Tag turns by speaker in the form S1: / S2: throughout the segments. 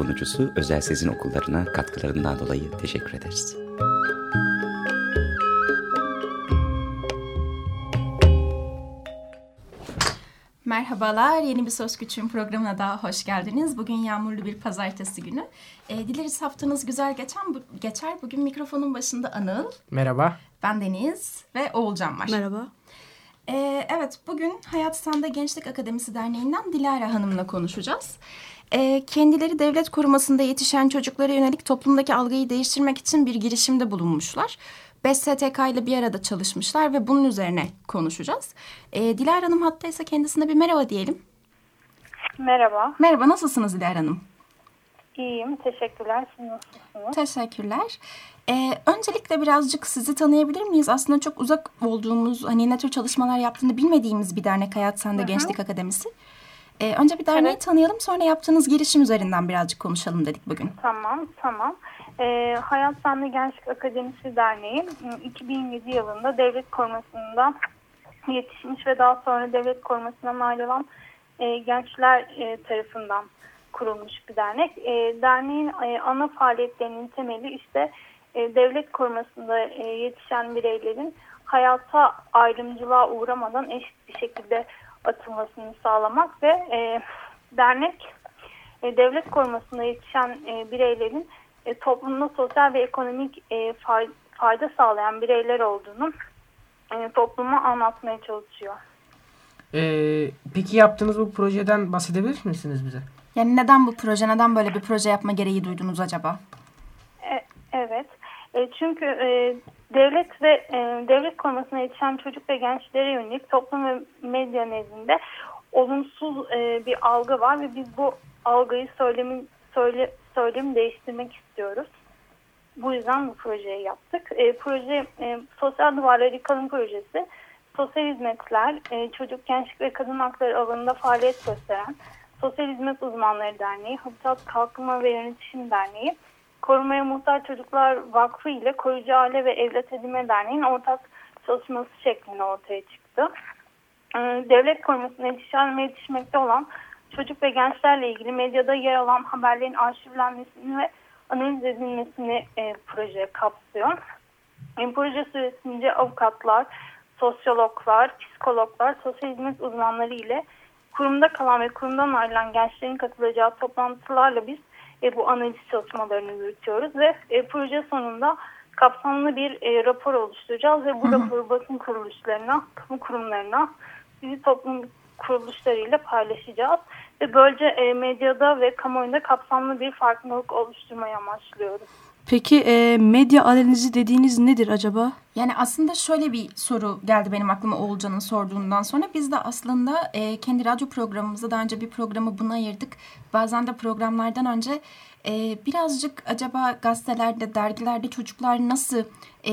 S1: Sunucusu Özel Sezin Okullarına katkılarından dolayı teşekkür ederiz.
S2: Merhabalar, yeni bir Söz Küçüğün programına daha hoş geldiniz. Bugün yağmurlu bir pazartesi günü. E, dileriz haftanız güzel geçen, bu, geçer. Bugün mikrofonun başında Anıl.
S3: Merhaba.
S2: Ben Deniz ve Oğulcan var.
S4: Merhaba.
S2: E, evet, bugün Hayat Sende Gençlik Akademisi Derneği'nden Dilara Hanım'la konuşacağız. E, kendileri devlet korumasında yetişen çocuklara yönelik toplumdaki algıyı değiştirmek için bir girişimde bulunmuşlar. 5 STK ile bir arada çalışmışlar ve bunun üzerine konuşacağız. E, Dilara Hanım hattaysa kendisine bir merhaba diyelim.
S5: Merhaba.
S2: Merhaba, nasılsınız Dilara Hanım?
S5: İyiyim, teşekkürler. Siz nasılsınız?
S2: Teşekkürler. Ee, öncelikle birazcık sizi tanıyabilir miyiz? Aslında çok uzak olduğumuz, hani ne tür çalışmalar yaptığını bilmediğimiz bir dernek Hayat Sende Gençlik Akademisi. Ee, önce bir derneği
S5: Evet.
S2: tanıyalım, sonra yaptığınız girişim üzerinden birazcık konuşalım dedik bugün.
S5: Tamam, tamam. Ee, Hayat Sende Gençlik Akademisi Derneği ıı, 2007 yılında devlet korumasında yetişmiş ve daha sonra devlet korumasından ayrılan e, gençler e, tarafından kurulmuş bir dernek. E, derneğin e, ana faaliyetlerinin temeli işte e, devlet korumasında e, yetişen bireylerin hayata ayrımcılığa uğramadan eşit bir şekilde atılmasını sağlamak ve e, dernek e, devlet korumasında yetişen e, bireylerin e, toplumda sosyal ve ekonomik e, fay- fayda sağlayan bireyler olduğunu e, topluma anlatmaya çalışıyor.
S3: Ee, peki yaptığınız bu projeden bahsedebilir misiniz bize?
S2: Yani neden bu proje, neden böyle bir proje yapma gereği duydunuz acaba?
S5: E, evet. E, çünkü e, devlet ve e, devlet korumasına yetişen çocuk ve gençlere yönelik toplum ve medya nezdinde olumsuz e, bir algı var ve biz bu algıyı söylemin söyle, söylemi değiştirmek istiyoruz. Bu yüzden bu projeyi yaptık. E, proje e, Sosyal Duvarlar Yıkalım projesi sosyal hizmetler, e, çocuk, gençlik ve kadın hakları alanında faaliyet gösteren Sosyal Hizmet Uzmanları Derneği, Habitat Kalkınma ve Yönetişim Derneği, Korumaya Muhtaç Çocuklar Vakfı ile Koruyucu Aile ve Evlat Edinme Derneği'nin ortak çalışması şeklinde ortaya çıktı. Ee, Devlet korumasına yetişen ve yetişmekte olan çocuk ve gençlerle ilgili medyada yer alan haberlerin arşivlenmesini ve analiz edilmesini e, proje kapsıyor. E, proje süresince avukatlar, sosyologlar, psikologlar, sosyal hizmet uzmanları ile kurumda kalan ve kurumdan ayrılan gençlerin katılacağı toplantılarla biz e, bu analiz çalışmalarını yürütüyoruz ve e, proje sonunda kapsamlı bir e, rapor oluşturacağız ve bu raporu basın kuruluşlarına, kamu kurumlarına, sivil toplum kuruluşlarıyla paylaşacağız ve böylece e, medyada ve kamuoyunda kapsamlı bir farkındalık oluşturmayı amaçlıyoruz.
S4: Peki e, medya analizi dediğiniz nedir acaba?
S2: Yani aslında şöyle bir soru geldi benim aklıma Oğulcan'ın sorduğundan sonra. Biz de aslında e, kendi radyo programımızda daha önce bir programı buna ayırdık. Bazen de programlardan önce e, birazcık acaba gazetelerde, dergilerde çocuklar nasıl, e,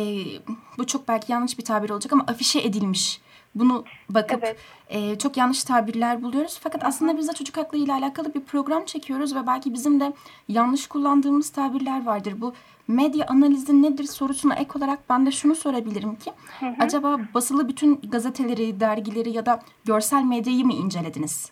S2: bu çok belki yanlış bir tabir olacak ama afişe edilmiş. Bunu bakıp
S5: Evet.
S2: e, çok yanlış tabirler buluyoruz. Fakat aslında biz de çocuk hakları ile alakalı bir program çekiyoruz ve belki bizim de yanlış kullandığımız tabirler vardır. Bu medya analizi nedir sorusuna ek olarak ben de şunu sorabilirim ki acaba basılı bütün gazeteleri, dergileri ya da görsel medyayı mı incelediniz?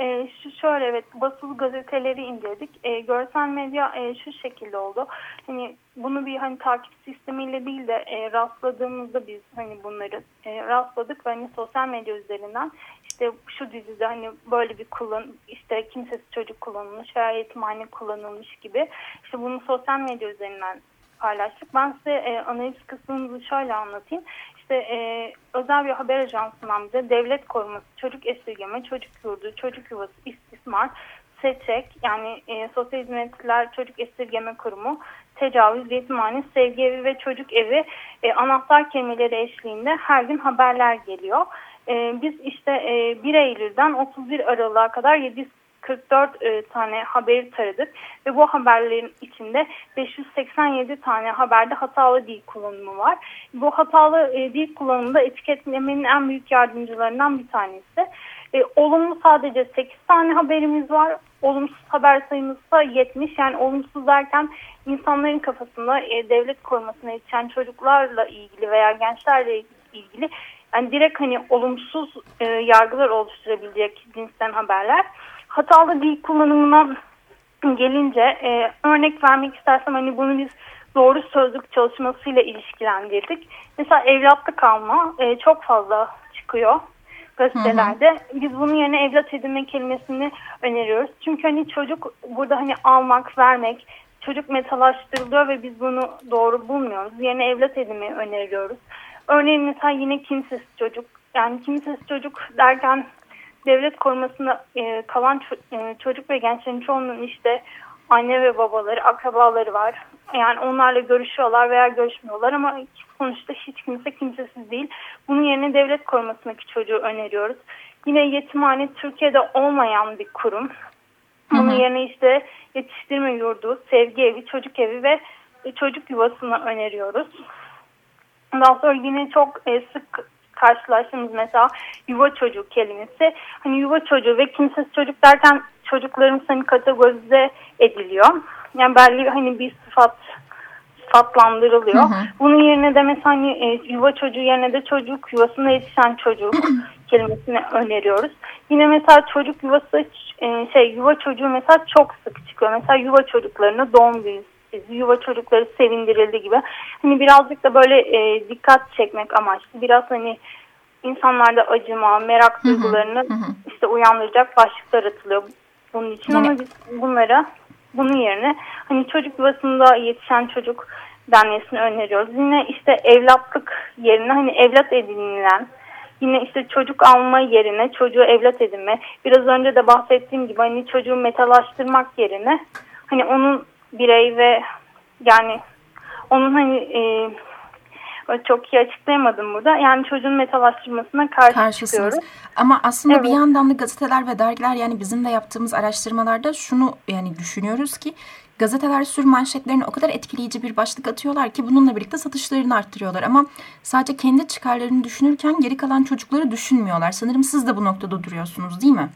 S5: E, şu şöyle evet basılı gazeteleri inceledik. E, görsel medya e, şu şekilde oldu. Hani bunu bir hani takip sistemiyle değil de e, rastladığımızda biz hani bunları e, rastladık ve hani sosyal medya üzerinden işte şu dizide hani böyle bir kullan işte kimsesiz çocuk kullanılmış veya yetimhane kullanılmış gibi işte bunu sosyal medya üzerinden paylaştık. Ben size e, analiz kısmını şöyle anlatayım. İşte e, özel bir haber ajansından bize devlet koruması, çocuk esirgeme, çocuk yurdu, çocuk yuvası, istismar, SEÇEK yani e, Sosyal Hizmetler Çocuk Esirgeme Kurumu, tecavüz, yetimhane, sevgi evi ve çocuk evi e, anahtar kelimeleri eşliğinde her gün haberler geliyor. E, biz işte e, 1 Eylül'den 31 Aralık'a kadar 744 e, tane haberi taradık ve bu haberlerin içinde 587 tane haberde hatalı dil kullanımı var. Bu hatalı e, dil kullanımında etiketlemenin en büyük yardımcılarından bir tanesi. E, olumlu sadece 8 tane haberimiz var. Olumsuz haber sayımız ise 70. Yani olumsuz derken insanların kafasında e, devlet korumasına yetişen çocuklarla ilgili veya gençlerle ilgili yani direkt hani olumsuz e, yargılar oluşturabilecek cinsten haberler. Hatalı dil kullanımına gelince e, örnek vermek istersem hani bunu biz doğru sözlük çalışmasıyla ilişkilendirdik. Mesela evlatlık alma e, çok fazla çıkıyor gazetelerde. Hı hı. Biz bunun yerine evlat edinme kelimesini öneriyoruz. Çünkü hani çocuk burada hani almak, vermek, çocuk metalaştırılıyor ve biz bunu doğru bulmuyoruz. Yerine evlat edinmeyi öneriyoruz. Örneğin mesela yine kimsesiz çocuk. Yani kimsesiz çocuk derken devlet korumasında e, kalan e, çocuk ve gençlerin çoğunun işte anne ve babaları, akrabaları var. Yani onlarla görüşüyorlar veya görüşmüyorlar ama sonuçta hiç kimse kimsesiz değil. Bunun yerine devlet korumasındaki çocuğu öneriyoruz. Yine yetimhane Türkiye'de olmayan bir kurum. Bunun yerine işte yetiştirme yurdu, sevgi evi, çocuk evi ve çocuk yuvasını öneriyoruz. Daha sonra yine çok e, sık karşılaştığımız mesela yuva çocuğu kelimesi. Hani yuva çocuğu ve kimsesiz çocuk derken çocuklarımız hani kategorize ediliyor. Yani belli hani bir sıfat sıfatlandırılıyor. Hı hı. Bunun yerine de mesela hani e, yuva çocuğu yerine de çocuk yuvasında yetişen çocuk kelimesini öneriyoruz. Yine mesela çocuk yuvası e, şey yuva çocuğu mesela çok sık çıkıyor. Mesela yuva çocuklarına doğum günü yuva çocukları sevindirildi gibi. Hani birazcık da böyle e, dikkat çekmek amaçlı. Biraz hani insanlarda acıma, merak duygularını işte uyandıracak başlıklar atılıyor bunun için yani, ama biz bunlara bunun yerine hani çocuk yuvasında yetişen çocuk denmesini öneriyoruz. Yine işte evlatlık yerine hani evlat edinilen yine işte çocuk alma yerine çocuğu evlat edinme. Biraz önce de bahsettiğim gibi hani çocuğu metalaştırmak yerine hani onun birey ve yani onun hani e, çok iyi açıklayamadım burada. Yani çocuğun metalaştırmasına karşı Karşısınız. çıkıyoruz.
S2: Ama aslında evet. bir yandan da gazeteler ve dergiler yani bizim de yaptığımız araştırmalarda şunu yani düşünüyoruz ki gazeteler sür manşetlerine o kadar etkileyici bir başlık atıyorlar ki bununla birlikte satışlarını arttırıyorlar. Ama sadece kendi çıkarlarını düşünürken geri kalan çocukları düşünmüyorlar. Sanırım siz de bu noktada duruyorsunuz değil mi?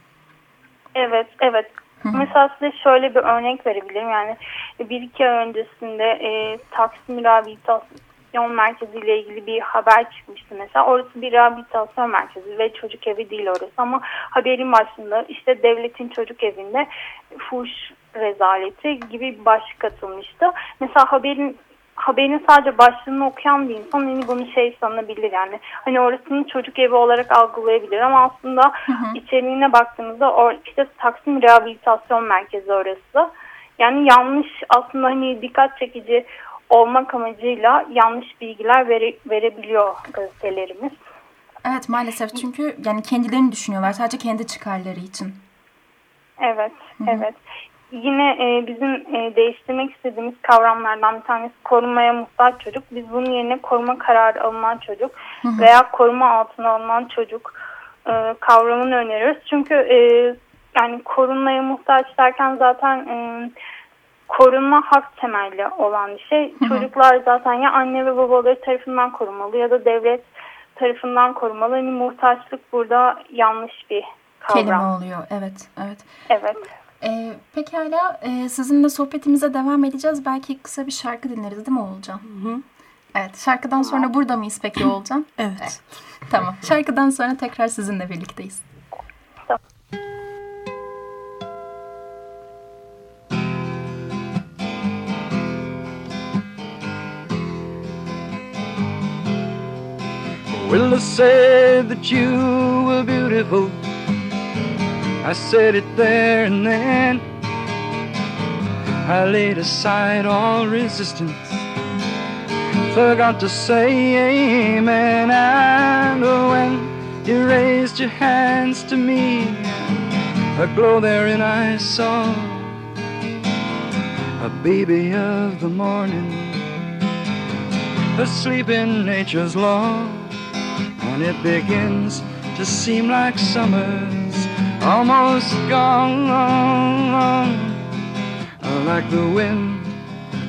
S5: Evet, evet. Hı. Mesela size şöyle bir örnek verebilirim. Yani bir iki ay öncesinde e, Taksim rehabilitasyon merkezi ile ilgili bir haber çıkmıştı mesela. Orası bir rehabilitasyon merkezi ve çocuk evi değil orası ama haberin başında işte devletin çocuk evinde fuş rezaleti gibi bir başlık atılmıştı. Mesela haberin haberin sadece başlığını okuyan bir insan hani bunu şey sanabilir yani hani orasını çocuk evi olarak algılayabilir ama aslında hı hı. içeriğine baktığımızda o işte Taksim Rehabilitasyon Merkezi orası. Yani yanlış aslında hani dikkat çekici olmak amacıyla yanlış bilgiler vere, verebiliyor gazetelerimiz.
S2: Evet maalesef çünkü yani kendilerini düşünüyorlar sadece kendi çıkarları için.
S5: Evet, Hı -hı. evet. Yine e, bizim e, değiştirmek istediğimiz kavramlardan bir tanesi korumaya muhtaç çocuk. Biz bunun yerine koruma kararı alınan çocuk Hı -hı. veya koruma altına alınan çocuk e, kavramını öneriyoruz. Çünkü e, yani korunmaya muhtaç derken zaten e, korunma hak temelli olan bir şey. Hı hı. Çocuklar zaten ya anne ve babaları tarafından korumalı ya da devlet tarafından korumalı. Hani muhtaçlık burada yanlış bir kavram.
S2: Kelime oluyor. Evet, evet.
S5: Evet.
S2: Ee, pekala e, sizinle sohbetimize devam edeceğiz. Belki kısa bir şarkı dinleriz değil mi Oğulcan? Hı hı. Evet şarkıdan sonra burada mıyız peki Oğulcan?
S4: evet. evet.
S2: Tamam şarkıdan sonra tekrar sizinle birlikteyiz.
S6: I said that you were beautiful. I said it there and then. I laid aside all resistance. Forgot to say amen. And when you raised your hands to me, a glow therein I saw. A baby of the morning, asleep in nature's law and it begins to seem like summer's almost gone. Like the wind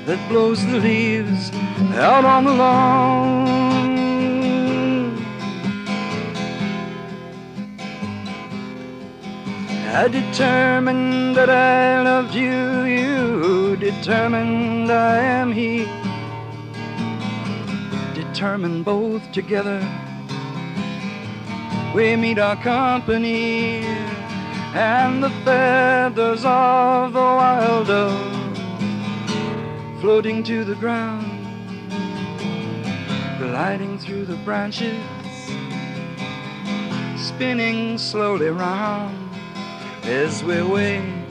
S6: that blows the leaves out on the lawn. I determined that I loved you, you determined I am he. Determined both together we meet our company. And the feathers of the wild dove floating to the ground, gliding through the branches, spinning slowly round as we wait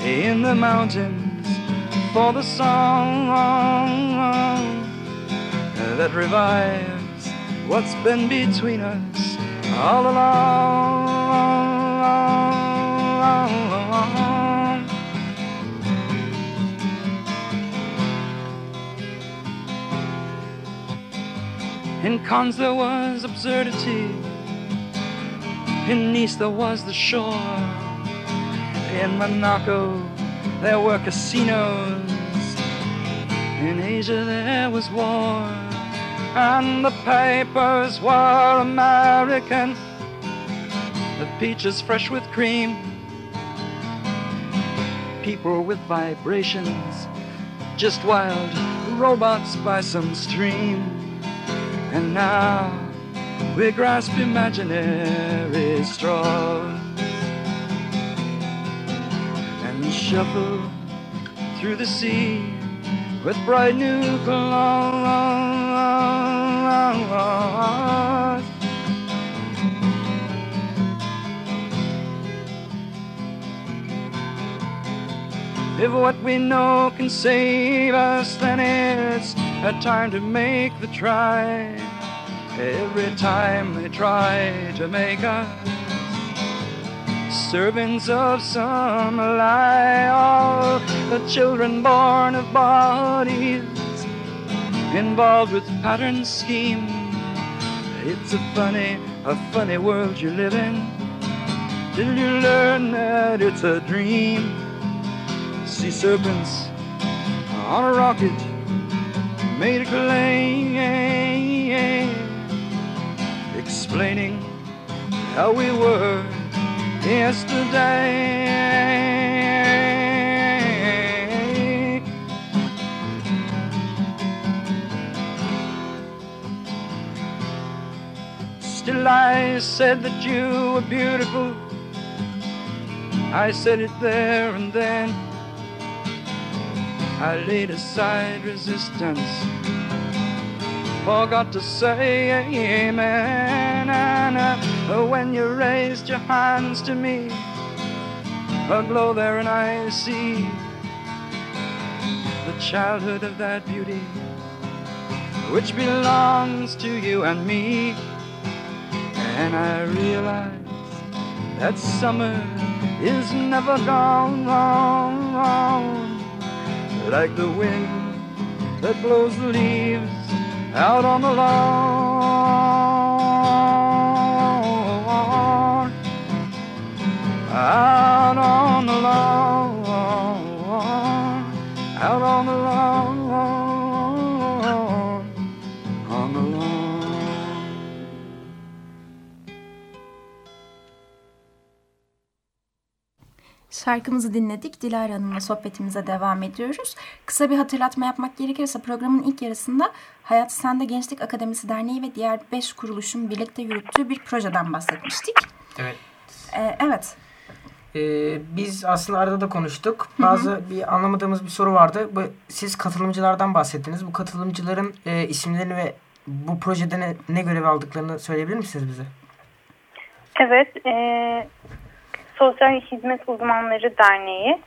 S6: in the mountains for the song that revives what's been between us all along. In Cannes there was absurdity. In Nice there was the shore. In Monaco there were casinos. In Asia there was war. And the papers were American. The peaches fresh with cream. People with vibrations. Just wild robots by some stream. And now we grasp imaginary straws and shuffle through the sea with bright new clothes. If what we know can save us, then it's a time to make the try. Every time they try to make us servants of some lie, all the children born of bodies involved with pattern scheme. It's a funny, a funny world you live in till you learn that it's a dream. Sea serpents on a rocket made a claim explaining how we were yesterday. Still, I said that you were beautiful. I said it there and then. I laid aside resistance forgot to say amen. And uh, when you raised your hands to me, a glow there, and I see the childhood of that beauty which belongs to you and me. And I realize that summer is never gone, gone like the wind that blows the leaves out on the lawn,
S2: Şarkımızı dinledik. Dilara Hanım'la sohbetimize devam ediyoruz. Kısa bir hatırlatma yapmak gerekirse programın ilk yarısında Hayat Sende Gençlik Akademisi Derneği ve diğer beş kuruluşun birlikte yürüttüğü bir projeden bahsetmiştik.
S3: Evet.
S2: Ee, evet.
S3: Ee, biz aslında arada da konuştuk. Bazı bir anlamadığımız bir soru vardı. Bu, siz katılımcılardan bahsettiniz. Bu katılımcıların e, isimlerini ve bu projede ne, ne görev aldıklarını söyleyebilir misiniz bize?
S5: Evet, e, Sosyal Hizmet Uzmanları Derneği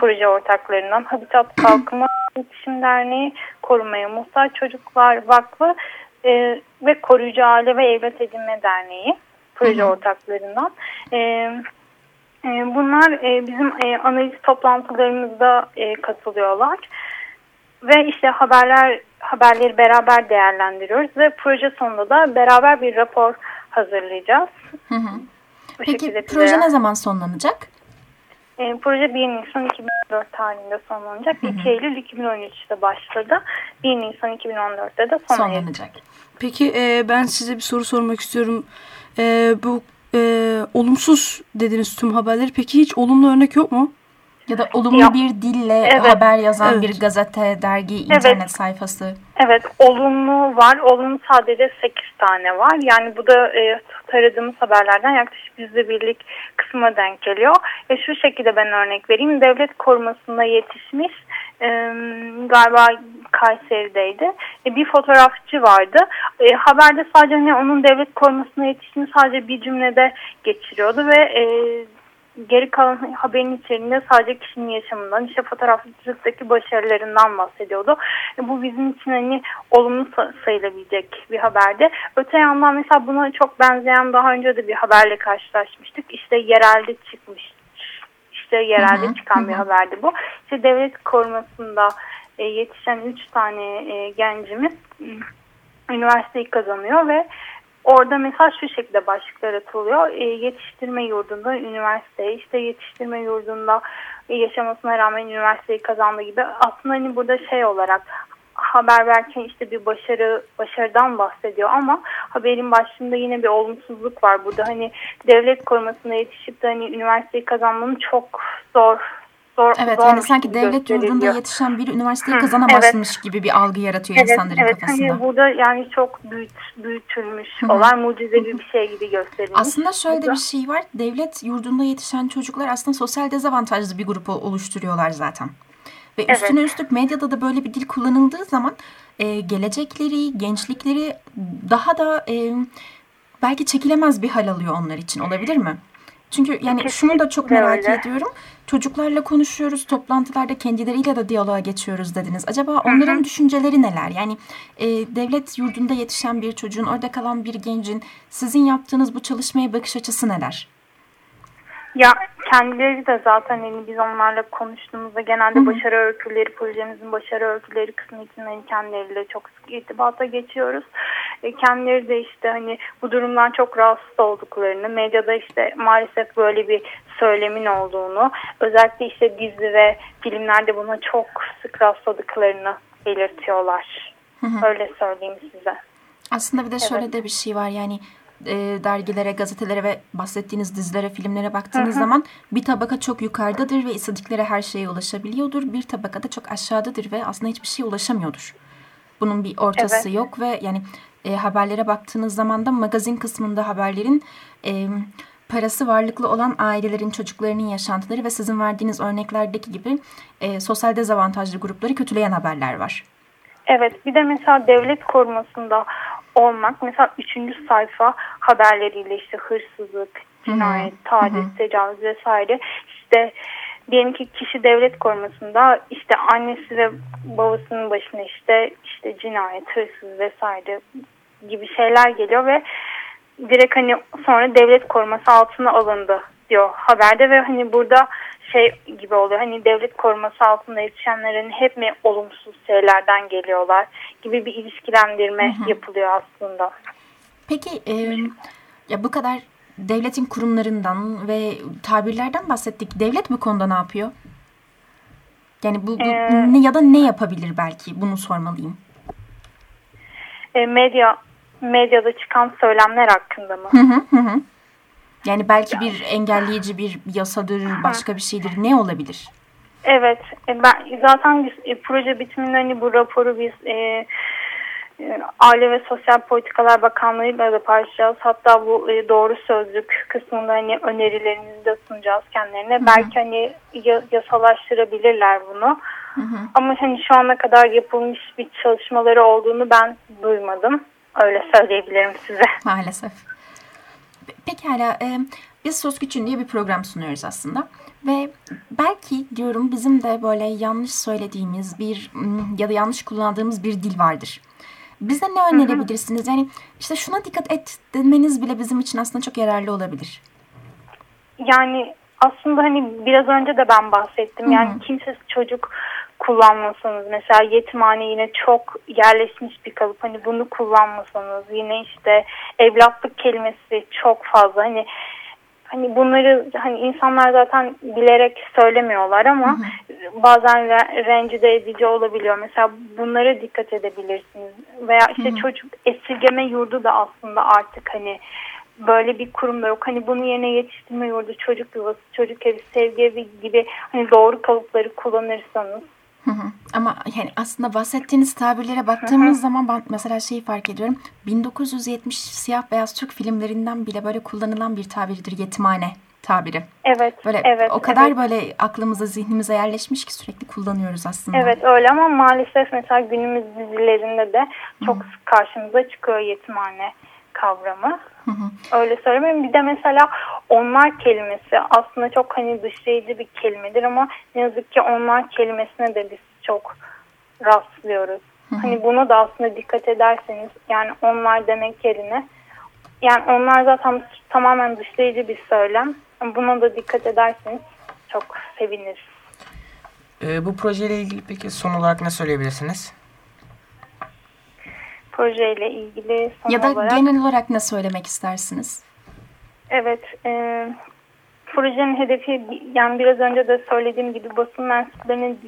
S5: proje ortaklarından Habitat Kalkınma İletişim Derneği, Korumaya Muhtaç Çocuklar Vakfı e, ve Koruyucu Aile ve Evlat Edinme Derneği proje ortaklarından. E, e, bunlar e, bizim e, analiz toplantılarımızda e, katılıyorlar ve işte haberler haberleri beraber değerlendiriyoruz ve proje sonunda da beraber bir rapor hazırlayacağız.
S2: Hı hı.
S5: Bu
S2: Peki
S5: şekilde
S2: proje ne zaman sonlanacak?
S5: E, proje 1 Nisan 2014 tarihinde sonlanacak. 2 Eylül 2013'te başladı. 1 Nisan 2014'te de sona.
S2: Sonlanacak.
S4: Peki e, ben size bir soru sormak istiyorum. E, bu e, olumsuz dediniz tüm haberleri. Peki hiç olumlu örnek yok mu?
S2: Ya da olumlu
S5: Ya,
S2: bir dille
S5: evet.
S2: haber yazan
S4: Evet.
S2: bir gazete, dergi,
S5: Evet.
S2: internet sayfası.
S5: Evet, olumlu var. Olumlu sadece 8 tane var. Yani bu da e, taradığımız haberlerden yaklaşık yüzde birlik kısma denk geliyor. E, şu şekilde ben örnek vereyim. Devlet korumasında yetişmiş e, galiba Kayseri'deydi. E, bir fotoğrafçı vardı. E, haberde sadece hani onun devlet korumasına yetiştiğini sadece bir cümlede geçiriyordu ve e, geri kalan haberin içerisinde sadece kişinin yaşamından, işte fotoğrafçılıktaki başarılarından bahsediyordu. E, bu bizim için hani olumlu sa- sayılabilecek bir haberdi. Öte yandan mesela buna çok benzeyen daha önce de bir haberle karşılaşmıştık. İşte yerelde çıkmış, işte yerelde
S2: Hı hı,
S5: çıkan
S2: hı
S5: bir
S2: hı.
S5: haberdi bu. İşte devlet korumasında e, yetişen üç tane e, gencimiz üniversiteyi kazanıyor ve Orada mesela şu şekilde başlıklar atılıyor. E, yetiştirme yurdunda üniversite, işte yetiştirme yurdunda e, yaşamasına rağmen üniversiteyi kazandığı gibi. Aslında hani burada şey olarak haber verirken işte bir başarı başarıdan bahsediyor ama haberin başlığında yine bir olumsuzluk var. Burada hani devlet korumasına yetişip de hani üniversiteyi kazanmanın çok zor zor
S2: Evet yani sanki devlet yurdunda yetişen bir üniversiteyi kazanamazmış gibi bir algı yaratıyor
S5: Evet,
S2: insanların
S5: evet.
S2: kafasında.
S5: Hani burada yani çok büyüt, büyütülmüş olay mucizevi bir şey gibi gösterilmiş.
S2: Aslında şöyle
S5: Burada-
S2: bir şey var. Devlet yurdunda yetişen çocuklar aslında sosyal dezavantajlı bir grup oluşturuyorlar zaten. Ve
S5: Evet.
S2: üstüne üstlük medyada da böyle bir dil kullanıldığı zaman e, gelecekleri, gençlikleri daha da e, belki çekilemez bir hal alıyor onlar için. Olabilir mi? Çünkü yani şunu da çok
S5: Kesinlikle
S2: merak
S5: öyle.
S2: ediyorum. Çocuklarla konuşuyoruz, toplantılarda kendileriyle de diyaloğa geçiyoruz dediniz. Acaba onların düşünceleri neler? Yani e, devlet yurdunda yetişen bir çocuğun, orada kalan bir gencin sizin yaptığınız bu çalışmaya bakış açısı neler?
S5: Ya kendileri de zaten hani biz onlarla konuştuğumuzda genelde başarı öyküleri, projemizin başarı öyküleri kısmı için hani kendileriyle çok sık irtibata geçiyoruz. E, kendileri de işte hani bu durumdan çok rahatsız olduklarını, medyada işte maalesef böyle bir söylemin olduğunu, özellikle işte dizi ve filmlerde buna çok sık rastladıklarını belirtiyorlar. Öyle söyleyeyim size.
S2: Aslında bir de şöyle de bir şey var yani e, dergilere, gazetelere ve bahsettiğiniz dizilere, filmlere baktığınız zaman bir tabaka çok yukarıdadır ve istedikleri her şeye ulaşabiliyordur. Bir tabaka da çok aşağıdadır ve aslında hiçbir şeye ulaşamıyordur. Bunun bir ortası
S5: Evet.
S2: yok ve yani e, haberlere baktığınız zaman da magazin kısmında haberlerin e, parası varlıklı olan ailelerin çocuklarının yaşantıları ve sizin verdiğiniz örneklerdeki gibi e, sosyal dezavantajlı grupları kötüleyen haberler var.
S5: Evet bir de mesela devlet korumasında olmak. Mesela üçüncü sayfa haberleriyle işte hırsızlık, cinayet, taciz, tecavüz vesaire. İşte diyelim ki kişi devlet korumasında işte annesi ve babasının başına işte işte cinayet, hırsız vesaire gibi şeyler geliyor ve direkt hani sonra devlet koruması altına alındı diyor haberde ve hani burada şey gibi oluyor hani devlet koruması altında yetişenlerin hep mi olumsuz şeylerden geliyorlar gibi bir ilişkilendirme yapılıyor aslında.
S2: Peki e, ya bu kadar devletin kurumlarından ve tabirlerden bahsettik. Devlet bu konuda ne yapıyor? Yani bu, bu
S5: Ee,
S2: ne ya da ne yapabilir belki bunu sormalıyım.
S5: E, medya medyada çıkan söylemler hakkında mı?
S2: Hı hı hı. Hı. Yani belki bir engelleyici bir yasadır, başka bir şeydir. Ne olabilir?
S5: Evet, e, ben zaten biz, e, proje bitiminde hani bu raporu biz e, e, Aile ve Sosyal Politikalar Bakanlığı'yla da paylaşacağız. Hatta bu e, doğru sözlük kısmında hani önerilerimizi de sunacağız kendilerine. Belki hani ya- yasalaştırabilirler bunu. Ama hani şu ana kadar yapılmış bir çalışmaları olduğunu ben duymadım. Öyle söyleyebilirim size.
S2: Maalesef. Pe- Pekala, e, biz Söz Güç'ün diye bir program sunuyoruz aslında. Ve belki diyorum bizim de böyle yanlış söylediğimiz bir ya da yanlış kullandığımız bir dil vardır. Bize ne önerebilirsiniz? Yani işte şuna dikkat et demeniz bile bizim için aslında çok yararlı olabilir.
S5: Yani aslında hani biraz önce de ben bahsettim. Yani kimsesiz çocuk kullanmasanız mesela yetimhane yine çok yerleşmiş bir kalıp. Hani bunu kullanmasanız yine işte evlatlık kelimesi çok fazla. Hani hani bunları hani insanlar zaten bilerek söylemiyorlar ama bazen re- rencide edici olabiliyor. Mesela bunlara dikkat edebilirsiniz. Veya işte çocuk esirgeme yurdu da aslında artık hani böyle bir kurumda yok. Hani bunun yerine yetiştirme yurdu, çocuk yuvası, çocuk evi, sevgi evi gibi hani doğru kalıpları kullanırsanız
S2: Hı hı. Ama yani aslında bahsettiğiniz tabirlere baktığımız zaman ben mesela şeyi fark ediyorum. 1970 siyah beyaz Türk filmlerinden bile böyle kullanılan bir tabirdir yetimhane tabiri.
S5: Evet.
S2: Böyle
S5: evet,
S2: o kadar
S5: evet.
S2: böyle aklımıza zihnimize yerleşmiş ki sürekli kullanıyoruz aslında.
S5: Evet öyle ama maalesef mesela günümüz dizilerinde de çok sık karşımıza çıkıyor yetimhane kavramı. Öyle söyleyeyim. Bir de mesela onlar kelimesi aslında çok hani dışlayıcı bir kelimedir ama ne yazık ki onlar kelimesine de biz çok rastlıyoruz. Hani buna da aslında dikkat ederseniz yani onlar demek yerine yani onlar zaten tamamen dışlayıcı bir söylem. Buna da dikkat ederseniz çok seviniriz.
S3: Ee, bu projeyle ilgili peki son olarak ne söyleyebilirsiniz?
S5: Projeyle ilgili son
S2: Ya da
S5: olarak.
S2: genel olarak ne söylemek istersiniz?
S5: Evet, e, projenin hedefi yani biraz önce de söylediğim gibi basın mensuplarının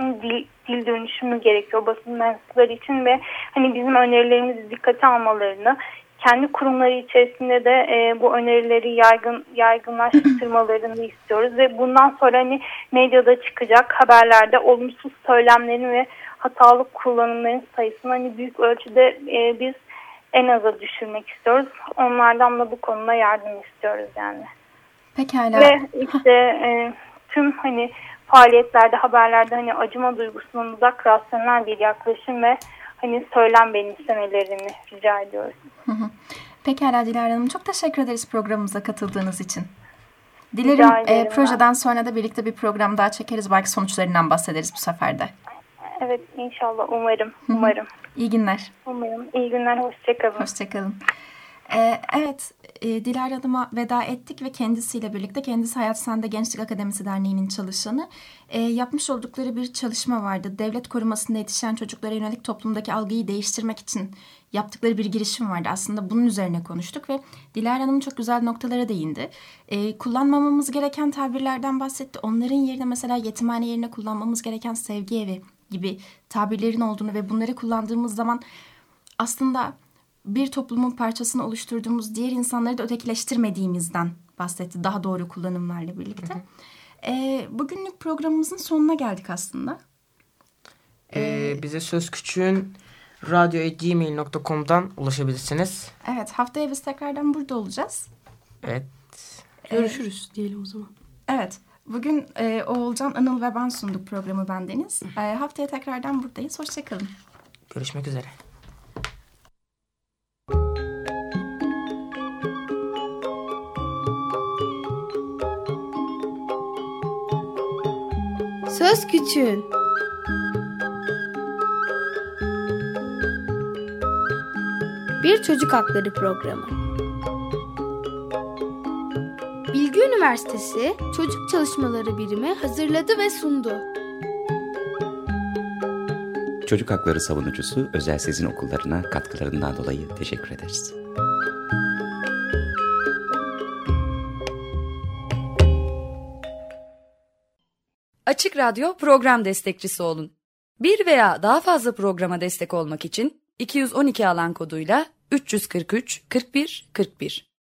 S5: dil, dil dönüşümü gerekiyor basın mensupları için ve hani bizim önerilerimizi dikkate almalarını, kendi kurumları içerisinde de e, bu önerileri yaygın yaygınlaştırmalarını istiyoruz ve bundan sonra hani medyada çıkacak haberlerde olumsuz söylemlerin ve hatalı kullanımların sayısını hani büyük ölçüde e, biz en aza düşürmek istiyoruz. Onlardan da bu konuda yardım istiyoruz yani.
S2: Pekala.
S5: Ve işte e, tüm hani faaliyetlerde, haberlerde hani acıma duygusundan uzak rasyonel bir yaklaşım ve hani söylem benimsemelerini rica ediyoruz.
S2: Hı hı. Pekala Dilara Hanım. Çok teşekkür ederiz programımıza katıldığınız için. Dilerim e,
S5: ben.
S2: projeden sonra da birlikte bir program daha çekeriz. Belki sonuçlarından bahsederiz bu sefer de.
S5: Evet inşallah umarım. Umarım.
S2: İyi günler.
S5: Umarım. İyi günler. Hoşçakalın.
S2: Hoşçakalın. Ee, evet, e, Dilara Hanım'a veda ettik ve kendisiyle birlikte, kendisi Hayat Sende Gençlik Akademisi Derneği'nin çalışanı. E, yapmış oldukları bir çalışma vardı. Devlet korumasında yetişen çocuklara yönelik toplumdaki algıyı değiştirmek için yaptıkları bir girişim vardı. Aslında bunun üzerine konuştuk ve Dilara Hanım çok güzel noktalara değindi. E, kullanmamamız gereken tabirlerden bahsetti. Onların yerine mesela yetimhane yerine kullanmamız gereken sevgi evi gibi tabirlerin olduğunu ve bunları kullandığımız zaman aslında bir toplumun parçasını oluşturduğumuz diğer insanları da ötekileştirmediğimizden bahsetti daha doğru kullanımlarla birlikte. Ee, bugünlük programımızın sonuna geldik aslında.
S3: Ee, bize söz küçüğün radyo.gmail.com'dan ulaşabilirsiniz.
S2: Evet haftaya biz tekrardan burada olacağız.
S3: Evet.
S4: Görüşürüz diyelim o zaman.
S2: Evet bugün e, Oğulcan, Anıl ve ben sunduk programı bendeniz. E, haftaya tekrardan buradayız. Hoşçakalın.
S3: Görüşmek üzere.
S7: Söz Küçüğün Bir Çocuk Hakları Programı Üniversitesi Çocuk Çalışmaları Birimi hazırladı ve sundu.
S1: Çocuk hakları savunucusu Özel Sezin Okullarına katkılarından dolayı teşekkür ederiz.
S8: Açık Radyo program destekçisi olun. Bir veya daha fazla programa destek olmak için 212 alan koduyla 343 41 41